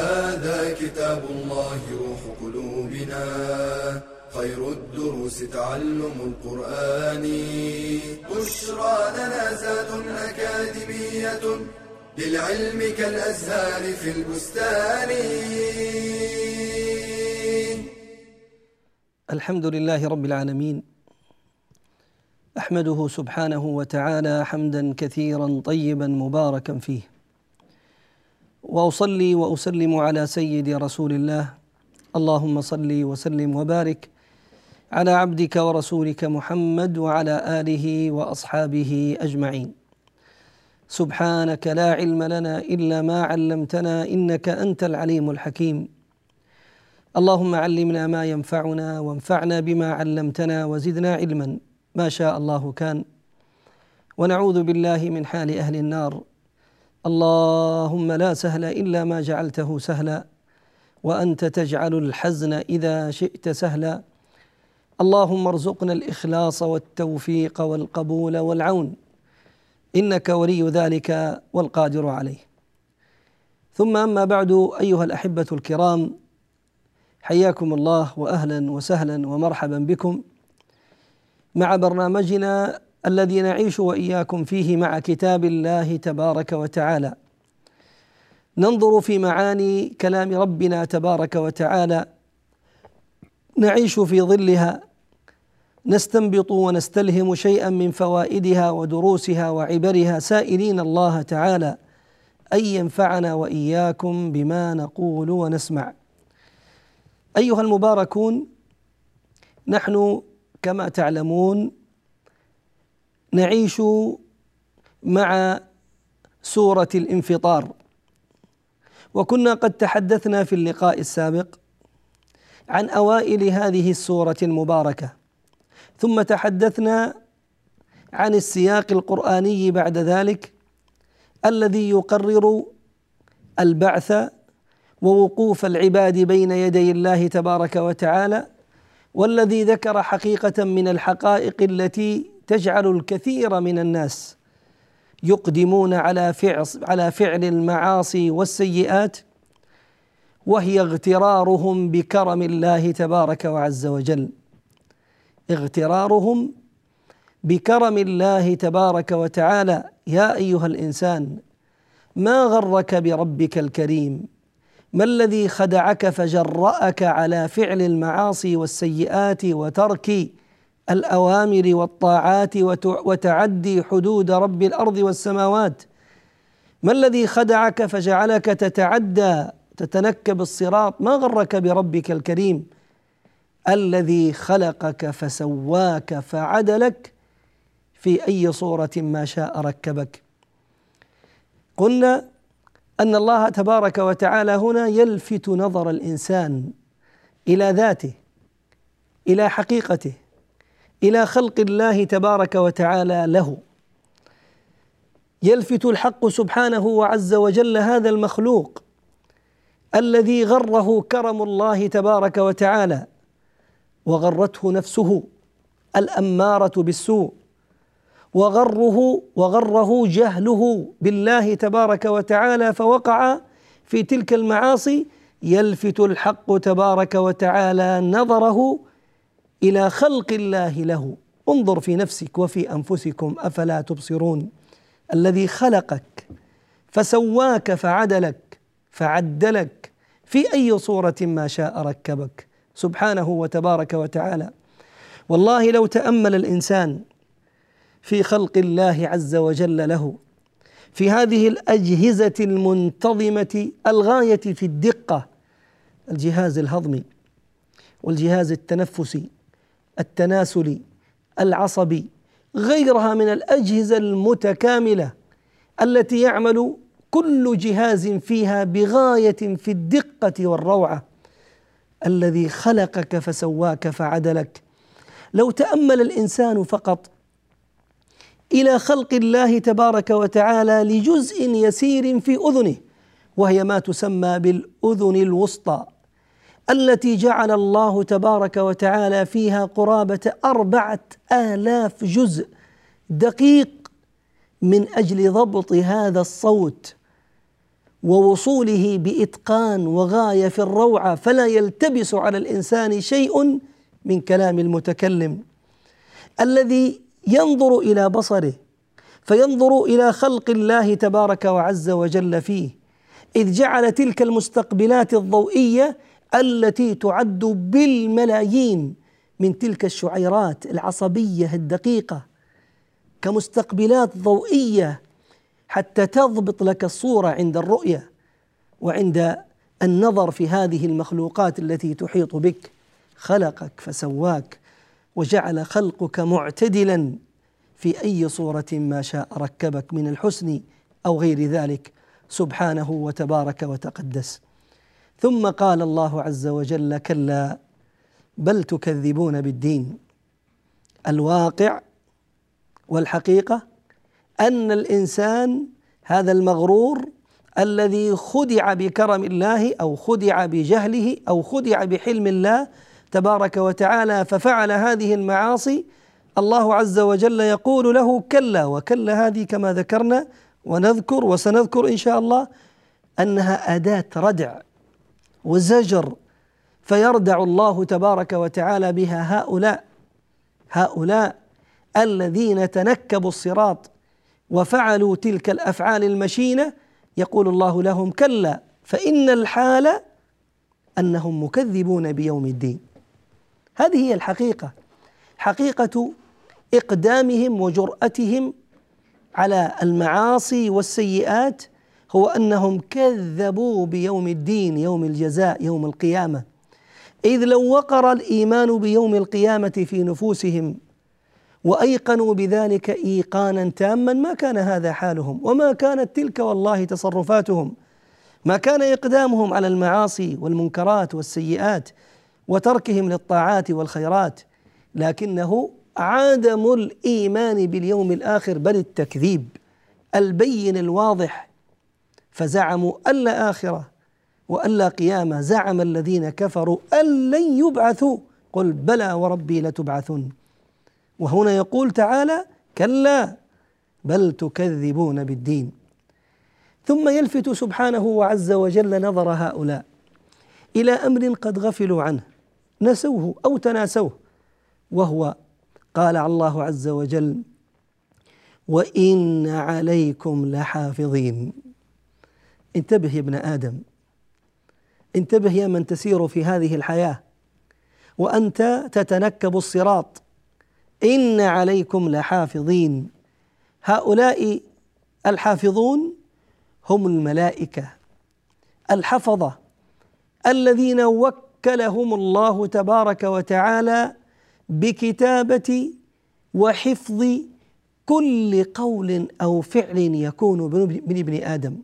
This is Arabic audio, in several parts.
هذا كتاب الله روح قلوبنا. خير الدروس تعلم القرآن. بشرى لنا زاد أكاديمية للعلم كالأزهار في البستان. الحمد لله رب العالمين. أحمده سبحانه وتعالى حمدا كثيرا طيبا مباركا فيه. وأصلي وأسلم على سيد رسول الله. اللهم صل وسلم وبارك على عبدك ورسولك محمد وعلى آله وأصحابه أجمعين. سبحانك لا علم لنا إلا ما علمتنا إنك أنت العليم الحكيم. اللهم علمنا ما ينفعنا وانفعنا بما علمتنا وزدنا علما. ما شاء الله كان. ونعوذ بالله من حال أهل النار. اللهم لا سهل إلا ما جعلته سهلا وأنت تجعل الحزن إذا شئت سهلا. اللهم ارزقنا الإخلاص والتوفيق والقبول والعون إنك ولي ذلك والقادر عليه. ثم أما بعد أيها الأحبة الكرام حياكم الله واهلا وسهلا ومرحبا بكم. مع برنامجنا الذي نعيش وإياكم فيه مع كتاب الله تبارك وتعالى. ننظر في معاني كلام ربنا تبارك وتعالى. نعيش في ظلها. نستنبط ونستلهم شيئا من فوائدها ودروسها وعبرها. سائلين الله تعالى أن ينفعنا وإياكم بما نقول ونسمع. أيها المباركون نحن كما تعلمون نعيش مع سورة الانفطار. وكنا قد تحدثنا في اللقاء السابق عن أوائل هذه السورة المباركة ثم تحدثنا عن السياق القرآني بعد ذلك الذي يقرر البعث ووقوف العباد بين يدي الله تبارك وتعالى والذي ذكر حقيقة من الحقائق التي تجعل الكثير من الناس يقدمون على فعل على فعل المعاصي والسيئات وهي اغترارهم بكرم الله تبارك وعز وجل. اغترارهم بكرم الله تبارك وتعالى. يا أيها الإنسان ما غرك بربك الكريم؟ ما الذي خدعك فجرأك على فعل المعاصي والسيئات وترك الأوامر والطاعات وتعدي حدود رب الأرض والسماوات. ما الذي خدعك فجعلك تتعدى تتنكب الصراط؟ ما غرك بربك الكريم؟ الذي خلقك فسواك فعدلك. في أي صورة ما شاء ركبك. قلنا أن الله تبارك وتعالى هنا يلفت نظر الإنسان إلى ذاته إلى حقيقته. إلى خلق الله تبارك وتعالى له. يلفت الحق سبحانه وعز وجل هذا المخلوق الذي غره كرم الله تبارك وتعالى وغرته نفسه الأمارة بالسوء وغره وغره جهله بالله تبارك وتعالى فوقع في تلك المعاصي يلفت الحق تبارك وتعالى نظره إلى خلق الله له. انظر في نفسك وفي أنفسكم أفلا تبصرون؟ الذي خلقك فسواك فعدلك فعدلك في أي صورة ما شاء ركبك؟ سبحانه وتبارك وتعالى. والله لو تأمل الإنسان في خلق الله عز وجل له في هذه الأجهزة المنتظمة الغاية في الدقة الجهاز الهضمي والجهاز التنفسي التناسلي العصبي غيرها من الأجهزة المتكاملة التي يعمل كل جهاز فيها بغاية في الدقة والروعة. الذي خلقك فسواك فعدلك. لو تأمل الإنسان فقط إلى خلق الله تبارك وتعالى لجزء يسير في أذنه وهي ما تسمى بالأذن الوسطى. التي جعل الله تبارك وتعالى فيها قرابة أربعة آلاف جزء دقيق من أجل ضبط هذا الصوت ووصوله بإتقان وغاية في الروعة فلا يلتبس على الإنسان شيء من كلام المتكلم. الذي ينظر إلى بصره فينظر إلى خلق الله تبارك وعز وجل فيه. إذ جعل تلك المستقبلات الضوئية التي تعد بالملايين من تلك الشعيرات العصبية الدقيقة كمستقبلات ضوئية حتى تضبط لك الصورة عند الرؤية وعند النظر في هذه المخلوقات التي تحيط بك خلقك فسواك وجعل خلقك معتدلا في أي صورة ما شاء ركبك من الحسن أو غير ذلك. سبحانه وتبارك وتقدس. ثم قال الله عز وجل كلا بل تكذبون بالدين. الواقع والحقيقة أن الإنسان هذا المغرور الذي خدع بكرم الله أو خدع بجهله أو خدع بحلم الله تبارك وتعالى ففعل هذه المعاصي الله عز وجل يقول له كلا وكلا هذه كما ذكرنا ونذكر وسنذكر إن شاء الله أنها أداة ردع. وزجر فيردع الله تبارك وتعالى بها هؤلاء هؤلاء الذين تنكبوا الصراط وفعلوا تلك الأفعال المشينة يقول الله لهم كلا فإن الحال أنهم مكذبون بيوم الدين. هذه هي الحقيقة حقيقة إقدامهم وجرأتهم على المعاصي والسيئات هو أنهم كذبوا بيوم الدين يوم الجزاء يوم القيامة. إذ لو وقر الإيمان بيوم القيامة في نفوسهم وأيقنوا بذلك إيقانا تاما ما كان هذا حالهم. وما كانت تلك والله تصرفاتهم. ما كان إقدامهم على المعاصي والمنكرات والسيئات وتركهم للطاعات والخيرات. لكنه عدم الإيمان باليوم الآخر بل التكذيب البين الواضح فزعموا ألا آخرة وألا قيامة. زعم الذين كفروا أن لن يبعثوا. قل بلى وربي لتبعثن. وهنا يقول تعالى كلا بل تكذبون بالدين. ثم يلفت سبحانه وعز وجل نظر هؤلاء إلى أمر قد غفلوا عنه. نسوه أو تناسوه. وهو قال الله عز وجل وإن عليكم لحافظين. انتبه يا ابن آدم انتبه يا من تسير في هذه الحياة وانت تتنكب الصراط ان عليكم لحافظين هؤلاء الحافظون هم الملائكه الحفظه الذين وكلهم الله تبارك وتعالى بكتابه وحفظ كل قول أو فعل يكون من ابن آدم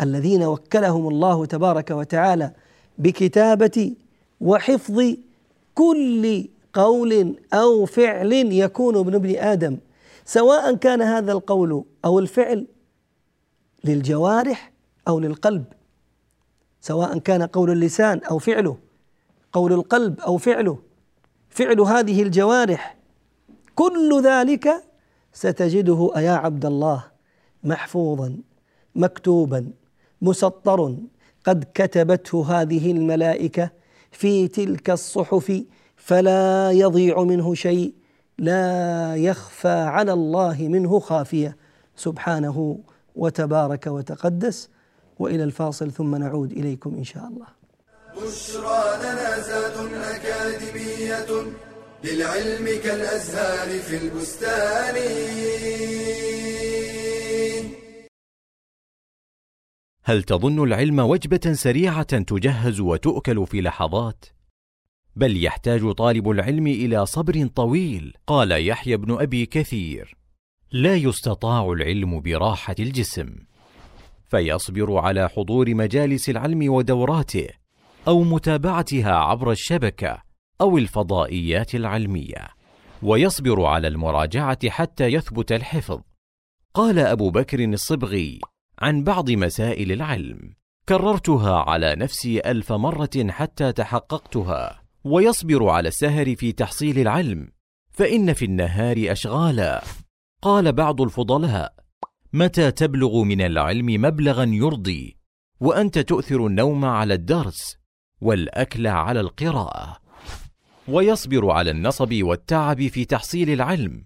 الذين وكلهم الله تبارك وتعالى بكتابة وحفظ كل قول أو فعل يكون من ابن آدم. سواء كان هذا القول أو الفعل للجوارح أو للقلب. سواء كان قول اللسان أو فعله قول القلب أو فعله فعل هذه الجوارح. كل ذلك ستجده يا عبد الله محفوظا مكتوبا. مسطر قد كتبته هذه الملائكة في تلك الصحف فلا يضيع منه شيء لا يخفى على الله منه خافية سبحانه وتبارك وتقدس وإلى الفاصل ثم نعود إليكم إن شاء الله. بشرى لنا زاد أكاديمية للعلم كالأزهار في البستان. هل تظن العلم وجبة سريعة تجهز وتؤكل في لحظات؟ بل يحتاج طالب العلم إلى صبر طويل قال يحيى بن أبي كثير. لا يستطاع العلم براحة الجسم. فيصبر على حضور مجالس العلم ودوراته أو متابعتها عبر الشبكة أو الفضائيات العلمية. ويصبر على المراجعة حتى يثبت الحفظ. قال أبو بكر الصبغي عن بعض مسائل العلم. كررتها على نفسي ألف مرة حتى تحققتها. ويصبر على السهر في تحصيل العلم. فإن في النهار أشغالا. قال بعض الفضلاء متى تبلغ من العلم مبلغا يرضي؟ وأنت تؤثر النوم على الدرس والأكل على القراءة. ويصبر على النصب والتعب في تحصيل العلم.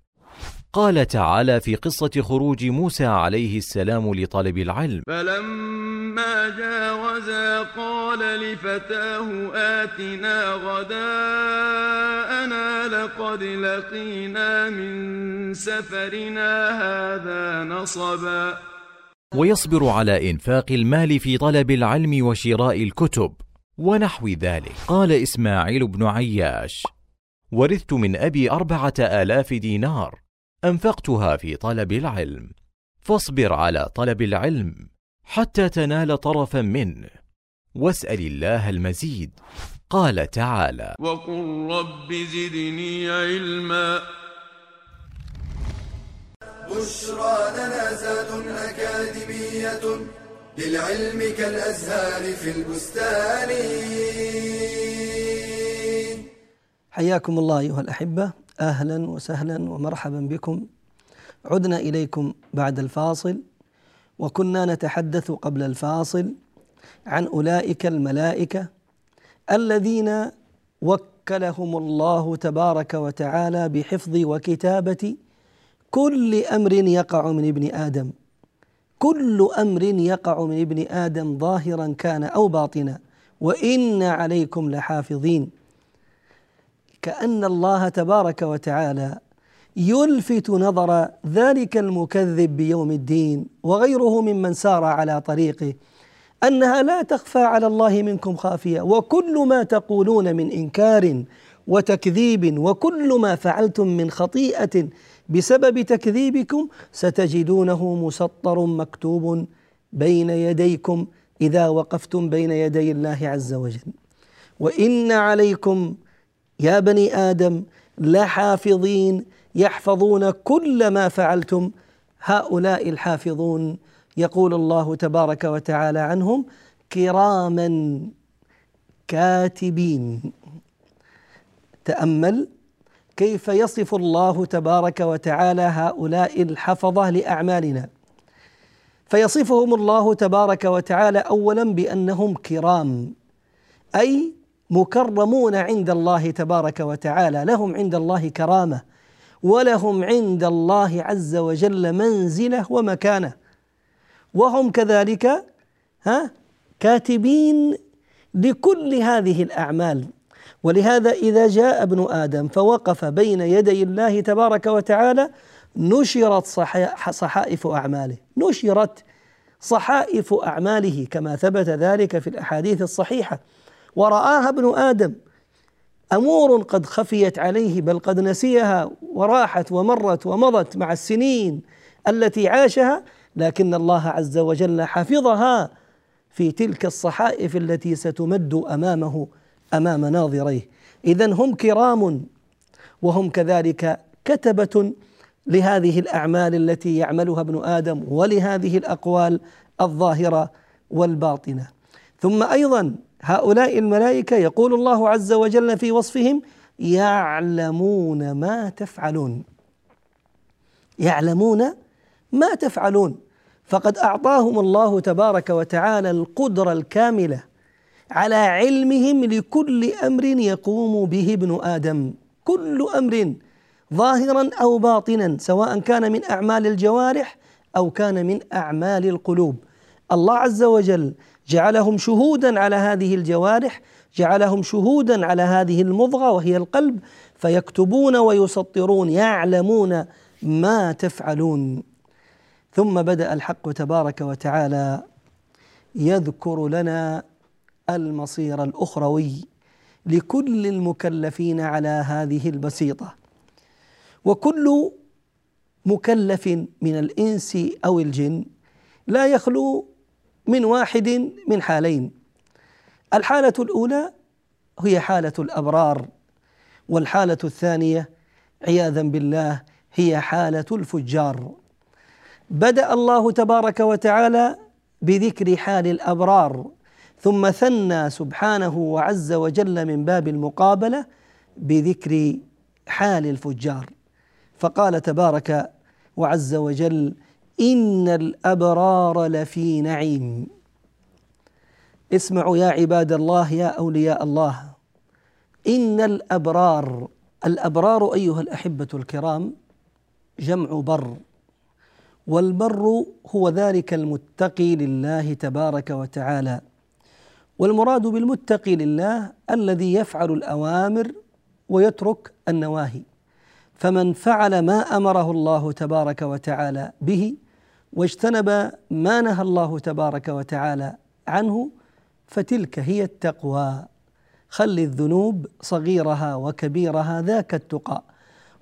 قال تعالى في قصة خروج موسى عليه السلام لطلب العلم. فلما جاوزا قال لفتاه آتنا غداءنا لقد لقينا من سفرنا هذا نصبا. ويصبر على إنفاق المال في طلب العلم وشراء الكتب ونحو ذلك. قال إسماعيل بن عياش ورثت من أبي أربعة آلاف دينار. أنفقتها في طلب العلم. فاصبر على طلب العلم حتى تنال طرفا منه. واسأل الله المزيد. قال تعالى وقل رب زدني علما. بشرى لنا زاد أكاديمية للعلم كالأزهار في البستان. حياكم الله أيها الأحبة. أهلا وسهلا ومرحبا بكم. عدنا إليكم بعد الفاصل وكنا نتحدث قبل الفاصل عن أولئك الملائكة الذين وكلهم الله تبارك وتعالى بحفظ وكتابة كل أمر يقع من ابن آدم. كل أمر يقع من ابن آدم ظاهرا كان أو باطنا. وإن عليكم لحافظين. كأن الله تبارك وتعالى يلفت نظر ذلك المكذب بيوم الدين وغيره ممن سار على طريقه أنها لا تخفى على الله منكم خافية. وكل ما تقولون من إنكار وتكذيب وكل ما فعلتم من خطيئة بسبب تكذيبكم ستجدونه مسطر مكتوب بين يديكم إذا وقفتم بين يدي الله عز وجل. وإن عليكم يا بني آدم لحافظين يحفظون كل ما فعلتم. هؤلاء الحافظون يقول الله تبارك وتعالى عنهم كراما كاتبين. تأمل كيف يصف الله تبارك وتعالى هؤلاء الحفظة لأعمالنا. فيصفهم الله تبارك وتعالى اولا بأنهم كرام أي مكرمون عند الله تبارك وتعالى. لهم عند الله كرامة ولهم عند الله عز وجل منزلة ومكانة. وهم كذلك ها كاتبين لكل هذه الأعمال. ولهذا إذا جاء ابن آدم فوقف بين يدي الله تبارك وتعالى نشرت صحائف أعماله. نشرت صحائف أعماله كما ثبت ذلك في الأحاديث الصحيحة. ورآها ابن آدم. أمور قد خفيت عليه بل قد نسيها وراحت ومرت ومضت مع السنين التي عاشها لكن الله عز وجل حفظها في تلك الصحائف التي ستمد أمامه أمام ناظريه. اذا هم كرام وهم كذلك كتبة لهذه الأعمال التي يعملها ابن آدم ولهذه الأقوال الظاهرة والباطنة. ثم أيضا هؤلاء الملائكة يقول الله عز وجل في وصفهم يعلمون ما تفعلون. يعلمون ما تفعلون. فقد أعطاهم الله تبارك وتعالى القدرة الكاملة على علمهم لكل أمر يقوم به ابن آدم. كل أمر ظاهرا أو باطنا سواء كان من أعمال الجوارح أو كان من أعمال القلوب. الله عز وجل جعلهم شهودا على هذه الجوارح جعلهم شهودا على هذه المضغة وهي القلب فيكتبون ويسطرون يعلمون ما تفعلون. ثم بدأ الحق تبارك وتعالى يذكر لنا المصير الأخروي لكل المكلفين على هذه البسيطة. وكل مكلف من الإنس أو الجن لا يخلو من واحد من حالين. الحالة الأولى هي حالة الأبرار والحالة الثانية عياذا بالله هي حالة الفجار. بدأ الله تبارك وتعالى بذكر حال الأبرار ثم ثنى سبحانه وعز وجل من باب المقابلة بذكر حال الفجار. فقال تبارك وعز وجل إن الأبرار لفي نعيم. اسمعوا يا عباد الله يا أولياء الله. إن الأبرار الأبرار أيها الأحبة الكرام جمع بر. والبر هو ذلك المتقي لله تبارك وتعالى. والمراد بالمتقي لله الذي يفعل الأوامر ويترك النواهي. فمن فعل ما أمره الله تبارك وتعالى به واجتنب ما نهى الله تبارك وتعالى عنه فتلك هي التقوى. خل الذنوب صغيرها وكبيرها ذاك التقى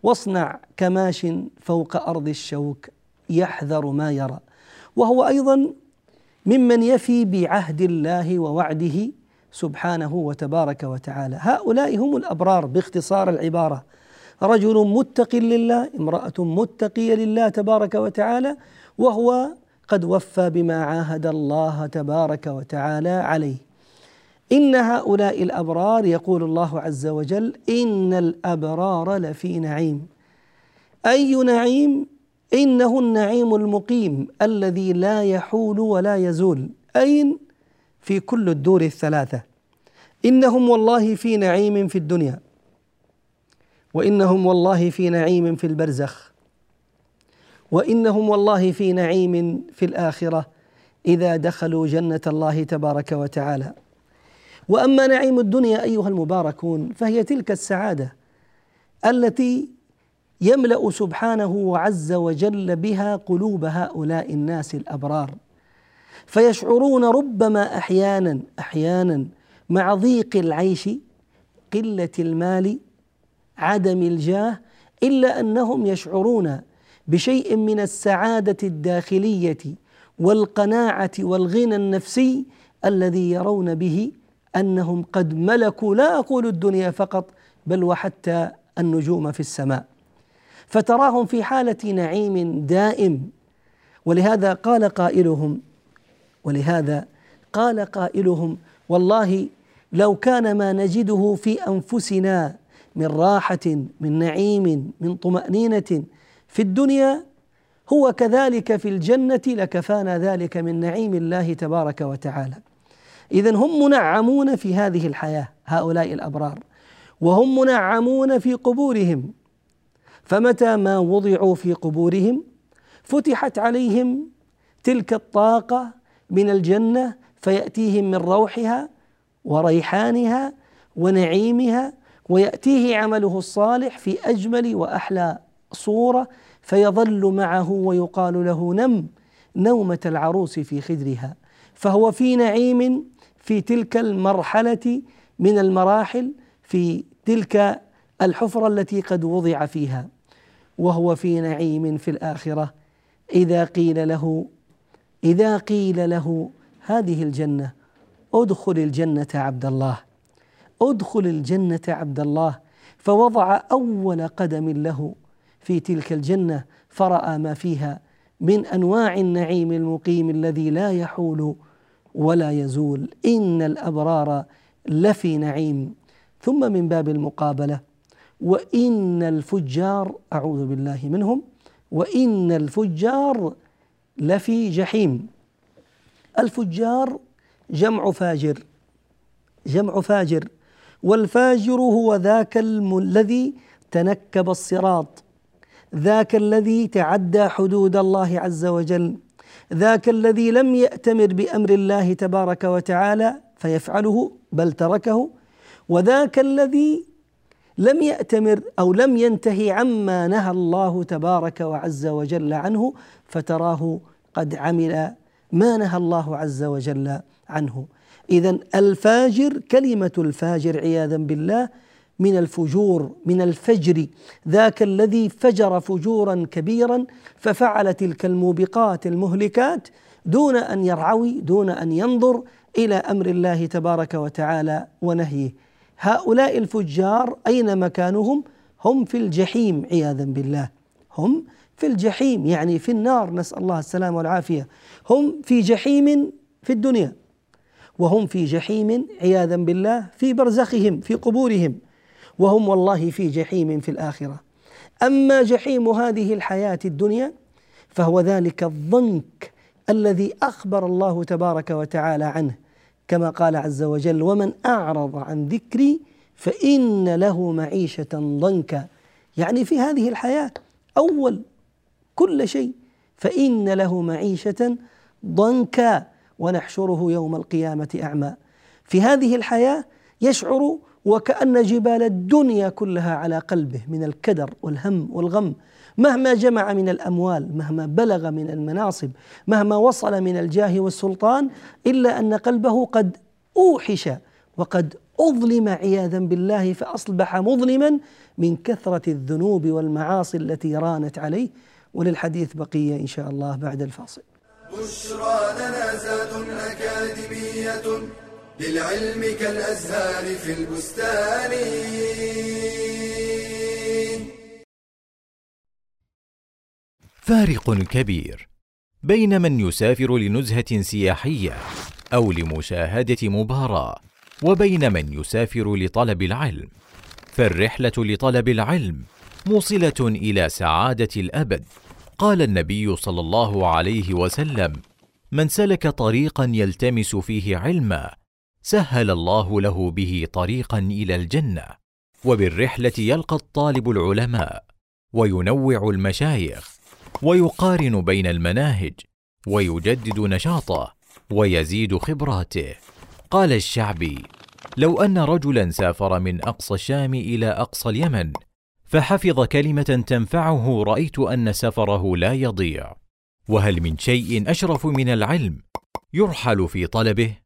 واصنع كماش فوق أرض الشوك يحذر ما يرى. وهو أيضا ممن يفي بعهد الله ووعده سبحانه وتبارك وتعالى. هؤلاء هم الأبرار باختصار العبارة. رجل متق لله امرأة متقية لله تبارك وتعالى وهو قد وفى بما عاهد الله تبارك وتعالى عليه. إن هؤلاء الأبرار يقول الله عز وجل إن الأبرار لفي نعيم. أي نعيم؟ إنه النعيم المقيم الذي لا يحول ولا يزول. أين؟ في كل الدور الثلاثة. إنهم والله في نعيم في الدنيا وإنهم والله في نعيم في البرزخ. وإنهم والله في نعيم في الآخرة إذا دخلوا جنة الله تبارك وتعالى. وأما نعيم الدنيا أيها المباركون فهي تلك السعادة التي يملأ سبحانه وعز وجل بها قلوب هؤلاء الناس الأبرار. فيشعرون ربما أحيانا أحيانا مع ضيق العيش قلة المال عدم الجاه إلا أنهم يشعرون بشيء من السعادة الداخلية والقناعة والغنى النفسي الذي يرون به أنهم قد ملكوا لا أقول الدنيا فقط بل وحتى النجوم في السماء. فتراهم في حالة نعيم دائم. ولهذا قال قائلهم ولهذا قال قائلهم والله لو كان ما نجده في أنفسنا من راحة من نعيم من طمأنينة في الدنيا هو كذلك في الجنة لكفانا ذلك من نعيم الله تبارك وتعالى. اذا هم منعمون في هذه الحياة هؤلاء الأبرار. وهم منعمون في قبورهم. فمتى ما وضعوا في قبورهم فتحت عليهم تلك الطاقة من الجنة فيأتيهم من روحها وريحانها ونعيمها ويأتيه عمله الصالح في أجمل وأحلى صورة فيظل معه ويقال له نم نومة العروس في خدرها. فهو في نعيم في تلك المرحلة من المراحل في تلك الحفرة التي قد وضع فيها. وهو في نعيم في الآخرة. إذا قيل له إذا قيل له هذه الجنة ادخل الجنة عبد الله. ادخل الجنة عبد الله. فوضع أول قدم له. في تلك الجنة فرأى ما فيها من أنواع النعيم المقيم الذي لا يحول ولا يزول. إن الأبرار لفي نعيم. ثم من باب المقابلة. وإن الفجار أعوذ بالله منهم. وإن الفجار لفي جحيم. الفجار جمع فاجر. جمع فاجر. والفاجر هو ذاك الذي تنكب الصراط. ذاك الذي تعدى حدود الله عز وجل ذاك الذي لم يأتمر بأمر الله تبارك وتعالى فيفعله بل تركه وذاك الذي لم يأتمر أو لم ينتهي عما نهى الله تبارك وعز وجل عنه فتراه قد عمل ما نهى الله عز وجل عنه. إذا الفاجر كلمة الفاجر عياذا بالله من الفجور من الفجر. ذاك الذي فجر فجورا كبيرا ففعل تلك الموبقات المهلكات دون أن يرعوي دون أن ينظر إلى أمر الله تبارك وتعالى ونهيه. هؤلاء الفجار أين مكانهم؟ هم في الجحيم عياذا بالله. هم في الجحيم يعني في النار نسأل الله السلامة والعافية. هم في جحيم في الدنيا وهم في جحيم عياذا بالله في برزخهم في قبورهم. وهم والله في جحيم في الآخرة. أما جحيم هذه الحياة الدنيا فهو ذلك الضنك الذي أخبر الله تبارك وتعالى عنه كما قال عز وجل ومن أعرض عن ذكري فإن له معيشة ضنكا. يعني في هذه الحياة أول كل شيء فإن له معيشة ضنكا ونحشره يوم القيامة أعمى. في هذه الحياة يشعر وكأن جبال الدنيا كلها على قلبه من الكدر والهم والغم مهما جمع من الأموال مهما بلغ من المناصب مهما وصل من الجاه والسلطان إلا أن قلبه قد أوحش وقد أظلم عياذا بالله فأصبح مظلما من كثرة الذنوب والمعاصي التي رانت عليه وللحديث بقية إن شاء الله بعد الفاصل. بشرى لنا زاد أكاديمية للعلم كالأزهار في البستان. فارق كبير بين من يسافر لنزهة سياحية أو لمشاهدة مباراة وبين من يسافر لطلب العلم فالرحلة لطلب العلم موصلة إلى سعادة الأبد قال النبي صلى الله عليه وسلم من سلك طريقا يلتمس فيه علما سهل الله له به طريقا إلى الجنة وبالرحلة يلقى الطالب العلماء وينوع المشايخ ويقارن بين المناهج ويجدد نشاطه ويزيد خبراته. قال الشعبي لو أن رجلا سافر من أقصى الشام إلى أقصى اليمن فحفظ كلمة تنفعه رأيت أن سفره لا يضيع. وهل من شيء أشرف من العلم يرحل في طلبه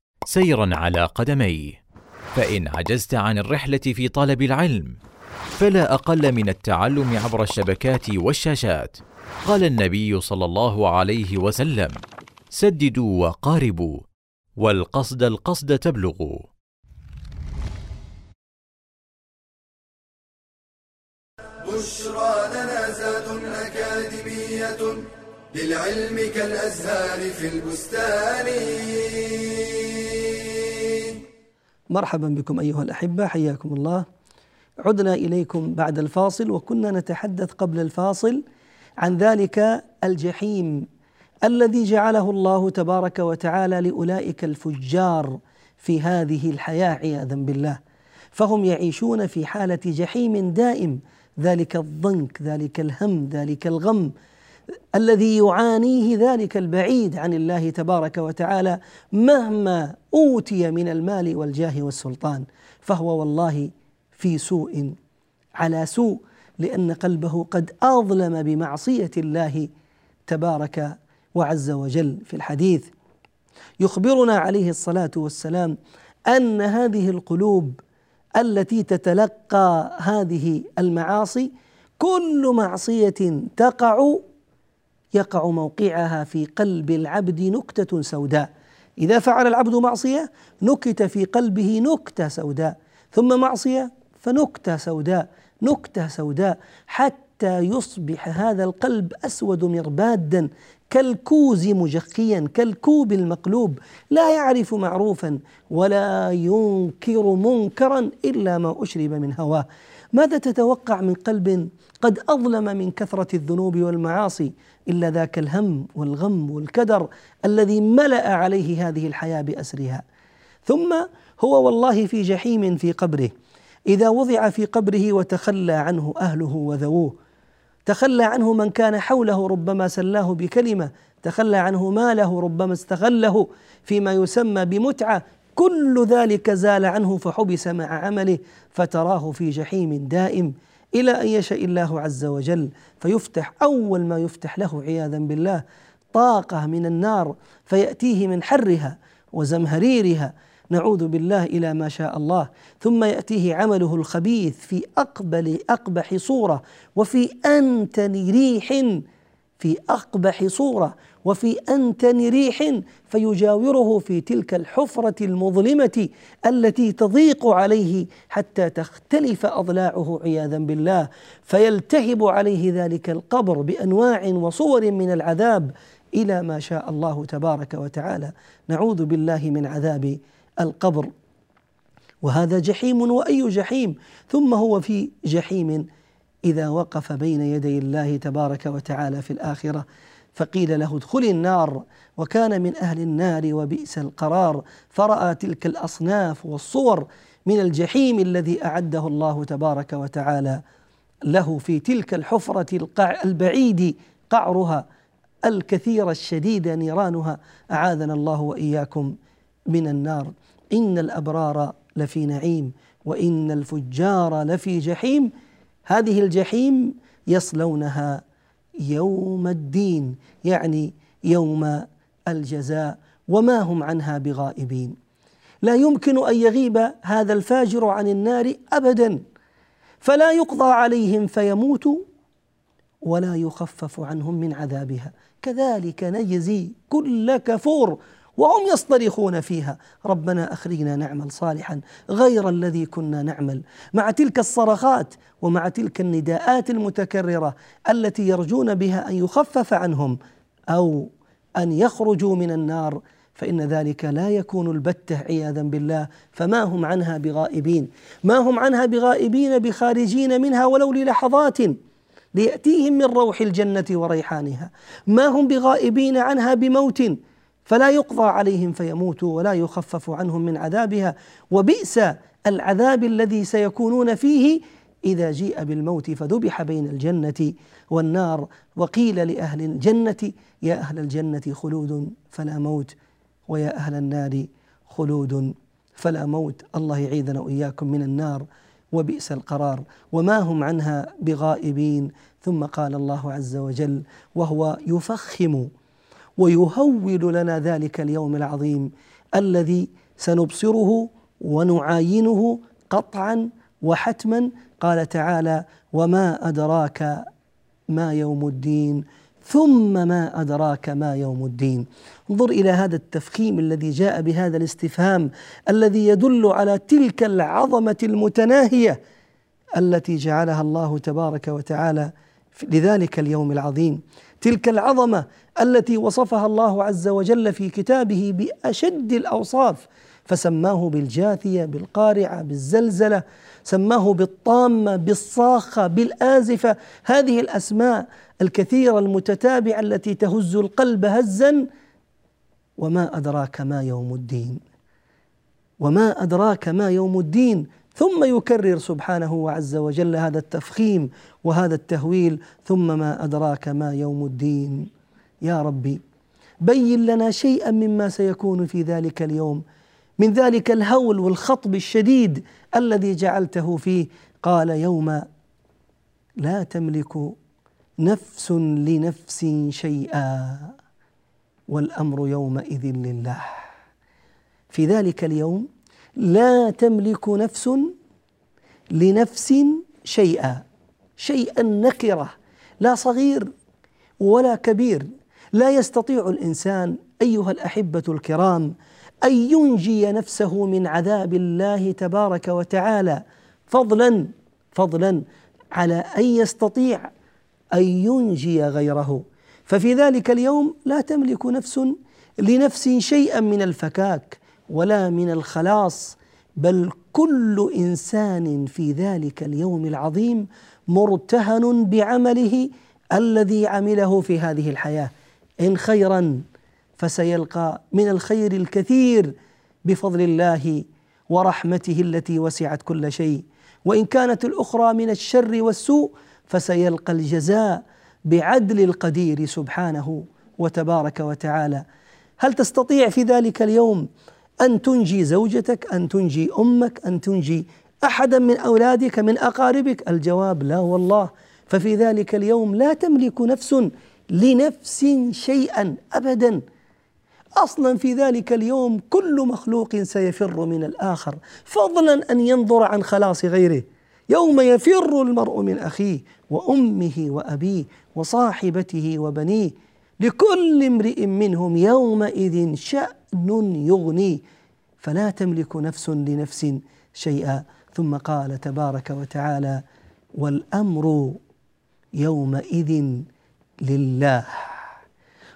سيرا على قدميه. فإن عجزت عن الرحلة في طلب العلم فلا أقل من التعلم عبر الشبكات والشاشات. قال النبي صلى الله عليه وسلم سددوا وقاربوا والقصد القصد تبلغوا. بشرى لنا زاد أكاديمية للعلم كالأزهار في البستان. مرحبا بكم أيها الأحبة حياكم الله. عدنا إليكم بعد الفاصل وكنا نتحدث قبل الفاصل عن ذلك الجحيم الذي جعله الله تبارك وتعالى لأولئك الفجار في هذه الحياة عياذا بالله. فهم يعيشون في حالة جحيم دائم ذلك الضنك ذلك الهم ذلك الغم. الذي يعانيه ذلك البعيد عن الله تبارك وتعالى مهما أوتي من المال والجاه والسلطان فهو والله في سوء على سوء لأن قلبه قد أظلم بمعصية الله تبارك وعز وجل في الحديث. يخبرنا عليه الصلاة والسلام أن هذه القلوب التي تتلقى هذه المعاصي كل معصية تقع يقع موقعها في قلب العبد نكتة سوداء. إذا فعل العبد معصية نكت في قلبه نكتة سوداء. ثم معصية فنكتة سوداء نكتة سوداء. حتى يصبح هذا القلب أسود مربادا كالكوز مجخيا كالكوب المقلوب. لا يعرف معروفا ولا ينكر منكرا إلا ما أشرب من هواه. ماذا تتوقع من قلب قد أظلم من كثرة الذنوب والمعاصي؟ إلا ذاك الهم والغم والكدر الذي ملأ عليه هذه الحياة بأسرها. ثم هو والله في جحيم في قبره. إذا وضع في قبره وتخلى عنه أهله وذووه. تخلى عنه من كان حوله ربما سلاه بكلمة. تخلى عنه ماله ربما استغله فيما يسمى بمتعة. كل ذلك زال عنه فحبس مع عمله. فتراه في جحيم دائم. إلى أن يشاء الله عز وجل فيفتح أول ما يفتح له عياذا بالله طاقة من النار فيأتيه من حرها وزمهريرها. نعوذ بالله إلى ما شاء الله. ثم يأتيه عمله الخبيث في أقبل أقبح صورة وفي أنتن ريح في أقبح صورة. وفي أنتن ريح فيجاوره في تلك الحفرة المظلمة التي تضيق عليه حتى تختلف أضلاعه عياذا بالله. فيلتهب عليه ذلك القبر بأنواع وصور من العذاب إلى ما شاء الله تبارك وتعالى. نعوذ بالله من عذاب القبر. وهذا جحيم وأي جحيم؟ ثم هو في جحيم إذا وقف بين يدي الله تبارك وتعالى في الآخرة. فقيل له ادخل النار. وكان من أهل النار وبئس القرار. فرأى تلك الأصناف والصور من الجحيم الذي أعده الله تبارك وتعالى له في تلك الحفرة القع البعيد قعرها الكثير الشديد نيرانها. أعاذنا الله وإياكم من النار. إن الأبرار لفي نعيم وإن الفجار لفي جحيم. هذه الجحيم يصلونها يوم الدين يعني يوم الجزاء وما هم عنها بغائبين. لا يمكن أن يغيب هذا الفاجر عن النار ابدا. فلا يقضى عليهم فيموتوا ولا يخفف عنهم من عذابها. كذلك نجزي كل كفور وهم يصطرخون فيها. ربنا أخرجنا نعمل صالحا غير الذي كنا نعمل. مع تلك الصرخات ومع تلك النداءات المتكررة التي يرجون بها أن يخفف عنهم أو أن يخرجوا من النار فإن ذلك لا يكون البته عياذا بالله. فما هم عنها بغائبين؟ ما هم عنها بغائبين بخارجين منها ولو للحظات ليأتيهم من روح الجنة وريحانها؟ ما هم بغائبين عنها بموت؟ فلا يقضى عليهم فيموتوا ولا يخفف عنهم من عذابها. وبئس العذاب الذي سيكونون فيه إذا جيء بالموت فذبح بين الجنة والنار. وقيل لأهل الجنة يا أهل الجنة خلود فلا موت ويا أهل النار خلود فلا موت. الله يعيذنا وإياكم من النار وبئس القرار. وما هم عنها بغائبين. ثم قال الله عز وجل وهو يفخم ويهول لنا ذلك اليوم العظيم الذي سنبصره ونعاينه قطعا وحتما. قال تعالى وما أدراك ما يوم الدين ثم ما أدراك ما يوم الدين. انظر إلى هذا التفخيم الذي جاء بهذا الاستفهام الذي يدل على تلك العظمة المتناهية التي جعلها الله تبارك وتعالى لذلك اليوم العظيم. تلك العظمة التي وصفها الله عز وجل في كتابه بأشد الأوصاف فسماه بالجاثية بالقارعة بالزلزلة سماه بالطامة بالصاخة بالآزفة. هذه الأسماء الكثيرة المتتابعة التي تهز القلب هزا. وما أدراك ما يوم الدين؟ وما أدراك ما يوم الدين؟ ثم يكرر سبحانه عز وجل هذا التفخيم وهذا التهويل ثم ما أدراك ما يوم الدين. يا ربي بين لنا شيئا مما سيكون في ذلك اليوم. من ذلك الهول والخطب الشديد الذي جعلته فيه. قال يوم لا تملك نفس لنفس شيئا والأمر يومئذ لله. في ذلك اليوم لا تملك نفس لنفس شيئا شيئا نكرة لا صغير ولا كبير. لا يستطيع الإنسان أيها الأحبة الكرام أن ينجي نفسه من عذاب الله تبارك وتعالى. فضلا فضلا على أن يستطيع أن ينجي غيره. ففي ذلك اليوم لا تملك نفس لنفس شيئا من الفكاك. ولا من الخلاص بل كل إنسان في ذلك اليوم العظيم مرتهن بعمله الذي عمله في هذه الحياة. إن خيرا فسيلقى من الخير الكثير بفضل الله ورحمته التي وسعت كل شيء. وإن كانت الأخرى من الشر والسوء فسيلقى الجزاء بعدل القدير سبحانه وتبارك وتعالى. هل تستطيع في ذلك اليوم أن تنجي زوجتك أن تنجي أمك أن تنجي أحدا من أولادك من أقاربك. الجواب لا والله. ففي ذلك اليوم لا تملك نفس لنفس شيئا أبدا. أصلا في ذلك اليوم كل مخلوق سيفر من الآخر. فضلا أن ينظر عن خلاص غيره. يوم يفر المرء من أخيه وأمه وأبيه وصاحبته وبنيه. لكل امرئ منهم يومئذ شأن. يغنيه فلا تملك نفس لنفس شيئا. ثم قال تبارك وتعالى والأمر يومئذ لله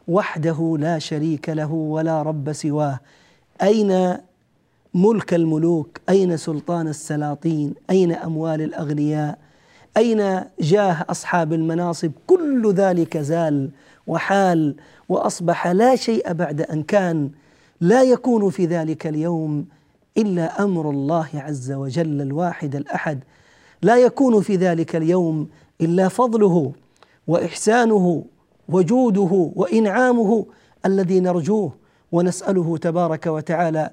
وحده لا شريك له ولا رب سواه. أين ملك الملوك؟ أين سلطان السلاطين؟ أين أموال الأغنياء؟ أين جاه أصحاب المناصب؟ كل ذلك زال وحال وأصبح لا شيء بعد أن كان. لا يكون في ذلك اليوم إلا أمر الله عز وجل الواحد الأحد. لا يكون في ذلك اليوم إلا فضله وإحسانه وجوده وإنعامه الذي نرجوه ونسأله تبارك وتعالى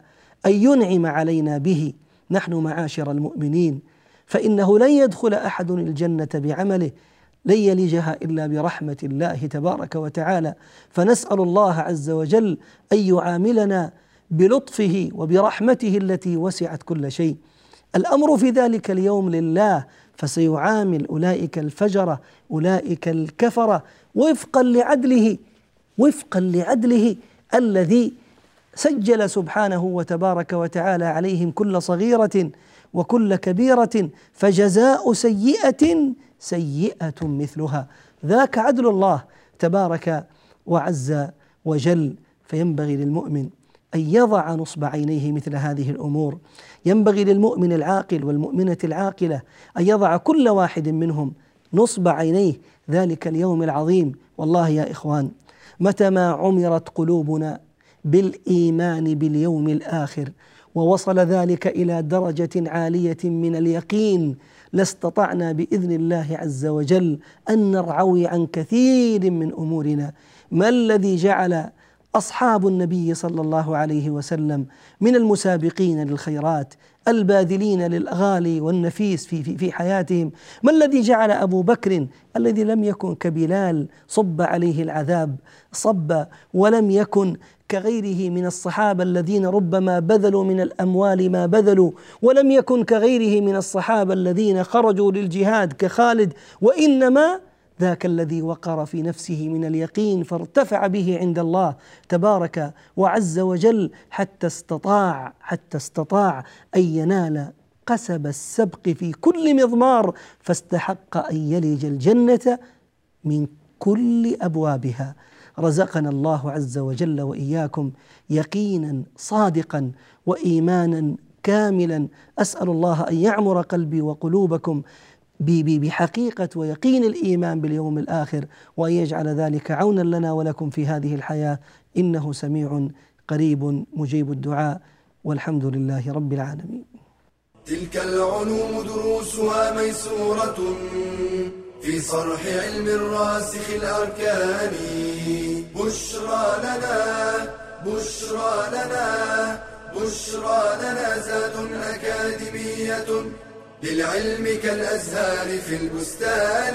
أن ينعم علينا به. نحن معاشر المؤمنين فإنه لن يدخل أحد الجنة بعمله. لن يلجها إلا برحمة الله تبارك وتعالى. فنسأل الله عز وجل أن يعاملنا بلطفه وبرحمته التي وسعت كل شيء. الأمر في ذلك اليوم لله فسيعامل أولئك الفجره أولئك الكفره وفقا لعدله وفقا لعدله الذي سجل سبحانه وتبارك وتعالى عليهم كل صغيرة وكل كبيرة فجزاء سيئة سيئة مثلها. ذاك عدل الله تبارك وعز وجل. فينبغي للمؤمن أن يضع نصب عينيه مثل هذه الأمور. ينبغي للمؤمن العاقل والمؤمنة العاقلة أن يضع كل واحد منهم نصب عينيه. ذلك اليوم العظيم. والله يا إخوان متى ما عمرت قلوبنا بالإيمان باليوم الآخر ووصل ذلك إلى درجة عالية من اليقين لاستطعنا بإذن الله عز وجل أن نرعوي عن كثير من أمورنا. ما الذي جعل أصحاب النبي صلى الله عليه وسلم من المسابقين للخيرات الباذلين للغالي والنفيس في في في حياتهم؟ ما الذي جعل أبو بكر الذي لم يكن كبلال صب عليه العذاب صب ولم يكن كغيره من الصحابة الذين ربما بذلوا من الأموال ما بذلوا ولم يكن كغيره من الصحابة الذين خرجوا للجهاد كخالد وإنما ذاك الذي وقر في نفسه من اليقين فارتفع به عند الله تبارك وعز وجل حتى استطاع حتى استطاع أن ينال قسب السبق في كل مضمار فاستحق أن يلج الجنة من كل أبوابها. رزقنا الله عز وجل وإياكم يقينا صادقا وإيمانا كاملا. أسأل الله أن يعمر قلبي وقلوبكم بحقيقة ويقين الإيمان باليوم الآخر وأن يجعل ذلك عونا لنا ولكم في هذه الحياة. إنه سميع قريب مجيب الدعاء. والحمد لله رب العالمين. تلك العلوم دروسها ميسورة. في صرح علم الراسخ الأركان. بشرى لنا بشرى لنا بشرى لنا زاد أكاديمية للعلم كالأزهار في البستان.